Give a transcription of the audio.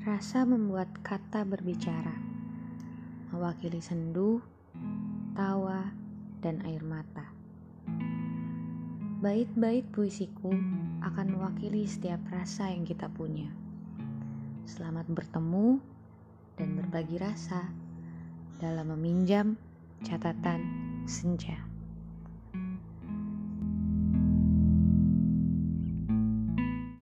Rasa membuat kata berbicara, mewakili sendu, tawa, dan air mata. Bait-bait puisiku akan mewakili setiap rasa yang kita punya. Selamat bertemu dan berbagi rasa dalam meminjam catatan senja.